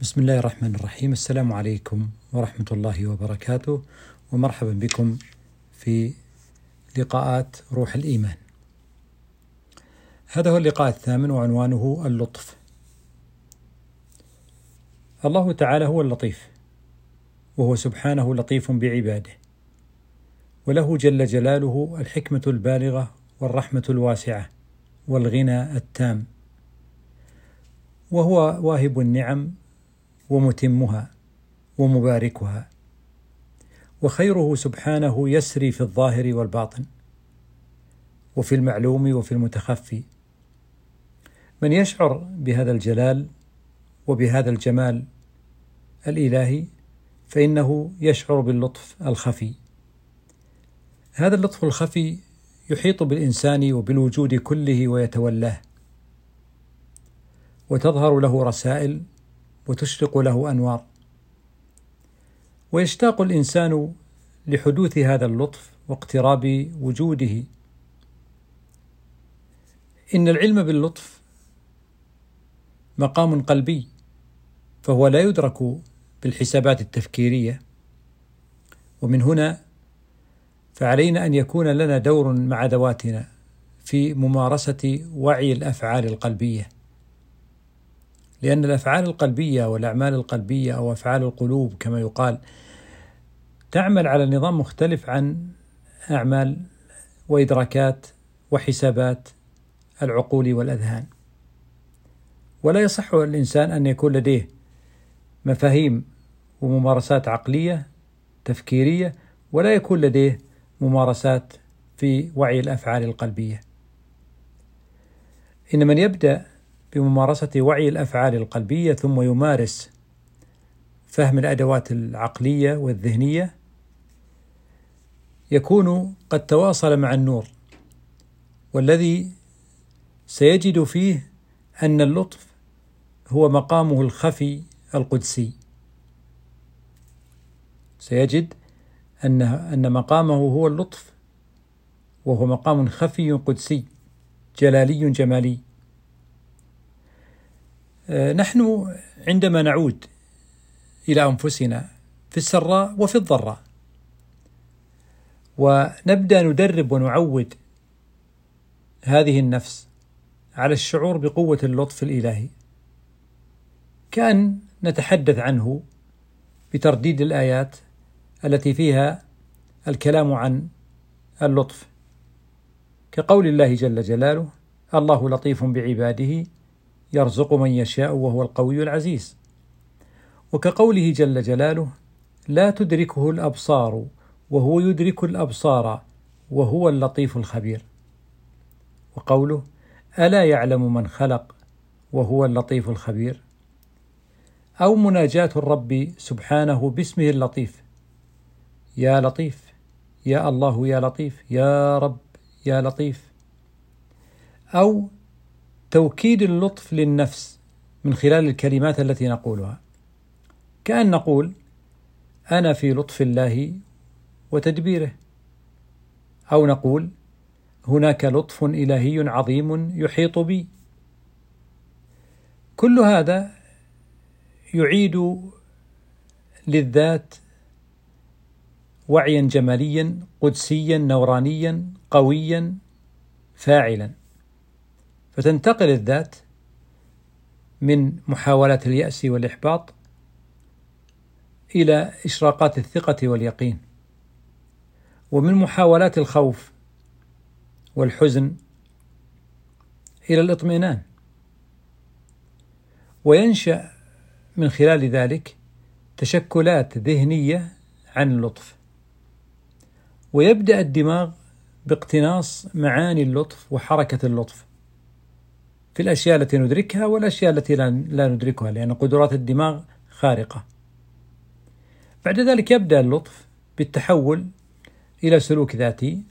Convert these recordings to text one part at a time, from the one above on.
بسم الله الرحمن الرحيم السلام عليكم ورحمة الله وبركاته ومرحبا بكم في لقاءات روح الإيمان هذا هو اللقاء الثامن وعنوانه اللطف الله تعالى هو اللطيف وهو سبحانه لطيف بعباده وله جل جلاله الحكمة البالغة والرحمة الواسعة والغنى التام وهو واهب النعم ومتمها ومباركها. وخيره سبحانه يسري في الظاهر والباطن وفي المعلوم وفي المتخفي. من يشعر بهذا الجلال وبهذا الجمال الإلهي فإنه يشعر باللطف الخفي. هذا اللطف الخفي يحيط بالإنسان وبالوجود كله ويتولاه وتظهر له رسائل وتشرق له أنوار. ويشتاق الإنسان لحدوث هذا اللطف واقتراب وجوده. إن العلم باللطف مقام قلبي فهو لا يدرك بالحسابات التفكيرية. ومن هنا فعلينا أن يكون لنا دور مع ذواتنا في ممارسة وعي الأفعال القلبية. لأن الأفعال القلبية والأعمال القلبية أو أفعال القلوب كما يقال تعمل على نظام مختلف عن أعمال وإدراكات وحسابات العقول والأذهان. ولا يصح الإنسان أن يكون لديه مفاهيم وممارسات عقلية تفكيرية ولا يكون لديه ممارسات في وعي الأفعال القلبية. إن من يبدأ بممارسة وعي الأفعال القلبية ثم يمارس فهم الأدوات العقلية والذهنية. يكون قد تواصل مع النور والذي سيجد فيه أن اللطف هو مقامه الخفي القدسي. سيجد أن أن مقامه هو اللطف وهو مقام خفي قدسي جلالي جمالي. نحن عندما نعود إلى أنفسنا في السراء وفي الضراء ونبدأ ندرب ونعود هذه النفس على الشعور بقوة اللطف الإلهي. كأن نتحدث عنه بترديد الآيات التي فيها الكلام عن اللطف. كقول الله جل جلاله الله لطيف بعباده يرزق من يشاء وهو القوي العزيز. وكقوله جل جلاله لا تدركه الأبصار وهو يدرك الأبصار وهو اللطيف الخبير. وقوله ألا يعلم من خلق وهو اللطيف الخبير. أو مناجاة الرب سبحانه باسمه اللطيف. يا لطيف يا الله يا لطيف يا رب يا لطيف. أو توكيد اللطف للنفس من خلال الكلمات التي نقولها. كأن نقول أنا في لطف الله وتدبيره. أو نقول هناك لطف إلهي عظيم يحيط بي. كل هذا يعيد للذات وعيا جماليا قدسيا نورانيا قويا فاعلا. فتنتقل الذات من محاولات اليأس والإحباط إلى إشراقات الثقة واليقين. ومن محاولات الخوف والحزن إلى الاطمئنان. وينشأ من خلال ذلك تشكلات ذهنية عن اللطف. ويبدأ الدماغ باقتناص معاني اللطف وحركة اللطف. في الأشياء التي ندركها والأشياء التي لا ندركها لأن قدرات الدماغ خارقة. بعد ذلك يبدأ اللطف بالتحول إلى سلوك ذاتي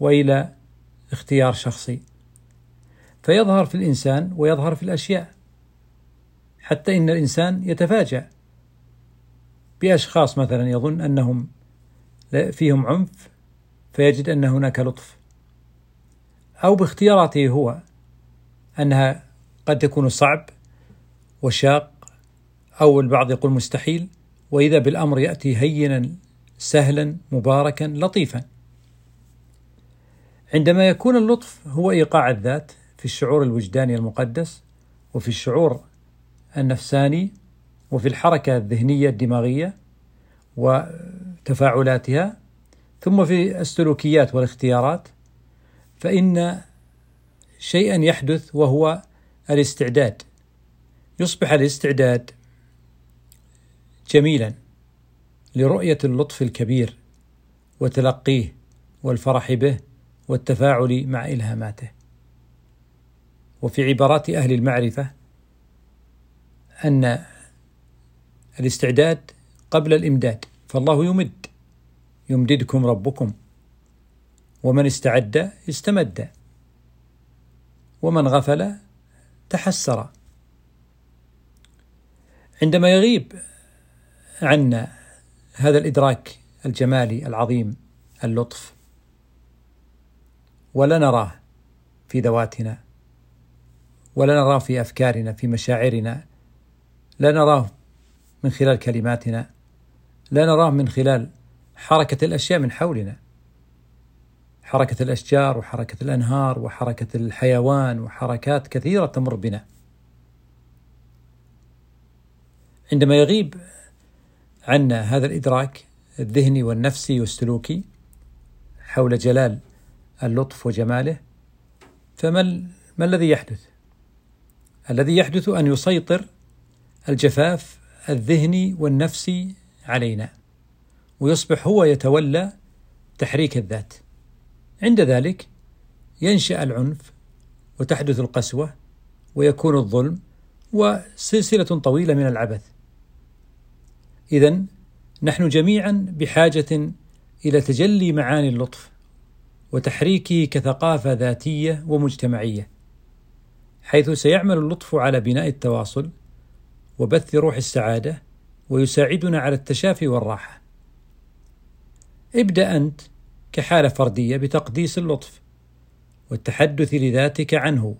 وإلى اختيار شخصي. فيظهر في الإنسان ويظهر في الأشياء حتى إن الإنسان يتفاجأ بأشخاص مثلا يظن أنهم فيهم عنف فيجد أن هناك لطف. أو باختياراته هو أنها قد تكون صعب وشاق أو البعض يقول مستحيل وإذا بالأمر يأتي هينا سهلا مباركا لطيفا. عندما يكون اللطف هو إيقاع الذات في الشعور الوجداني المقدس وفي الشعور النفساني وفي الحركة الذهنية الدماغية وتفاعلاتها ثم في السلوكيات والاختيارات فإن شيئا يحدث وهو الاستعداد. يصبح الاستعداد جميلا لرؤية اللطف الكبير وتلقيه والفرح به والتفاعل مع إلهاماته. وفي عبارات أهل المعرفة أن الاستعداد قبل الإمداد فالله يمد يمددكم ربكم ومن استعد استمد. ومن غفل تحسر. عندما يغيب عنا هذا الإدراك الجمالي العظيم اللطف ولا نراه في ذواتنا ولا نراه في أفكارنا في مشاعرنا لا نراه من خلال كلماتنا لا نراه من خلال حركة الأشياء من حولنا. حركة الأشجار وحركة الأنهار وحركة الحيوان وحركات كثيرة تمر بنا عندما يغيب عنا هذا الإدراك الذهني والنفسي والسلوكي حول جلال اللطف وجماله فما ما الذي يحدث؟ الذي يحدث أن يسيطر الجفاف الذهني والنفسي علينا ويصبح هو يتولى تحريك الذات عند ذلك ينشأ العنف وتحدث القسوة ويكون الظلم وسلسلة طويلة من العبث. اذا نحن جميعا بحاجة إلى تجلي معاني اللطف وتحريكه كثقافة ذاتية ومجتمعية حيث سيعمل اللطف على بناء التواصل وبث روح السعادة ويساعدنا على التشافي والراحة. ابدأ أنت كحالة فردية بتقديس اللطف والتحدث لذاتك عنه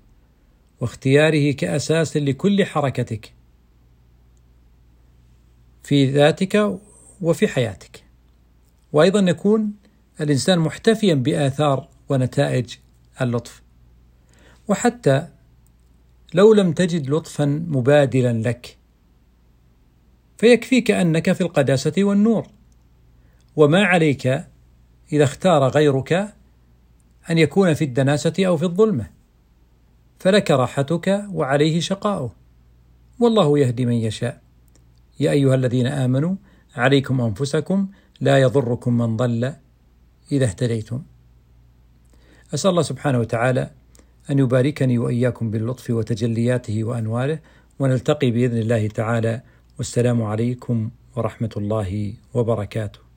واختياره كأساس لكل حركتك في ذاتك وفي حياتك. وأيضا يكون الإنسان محتفيا بآثار ونتائج اللطف. وحتى لو لم تجد لطفا مبادلا لك فيكفيك أنك في القداسة والنور وما عليك إذا اختار غيرك أن يكون في الدناسة أو في الظلمة فلك راحتك وعليه شقاؤه. والله يهدي من يشاء. يا أيها الذين آمنوا عليكم أنفسكم لا يضركم من ضل إذا اهتديتم. أسأل الله سبحانه وتعالى أن يباركني وإياكم باللطف وتجلياته وأنواره ونلتقي بإذن الله تعالى. والسلام عليكم ورحمة الله وبركاته.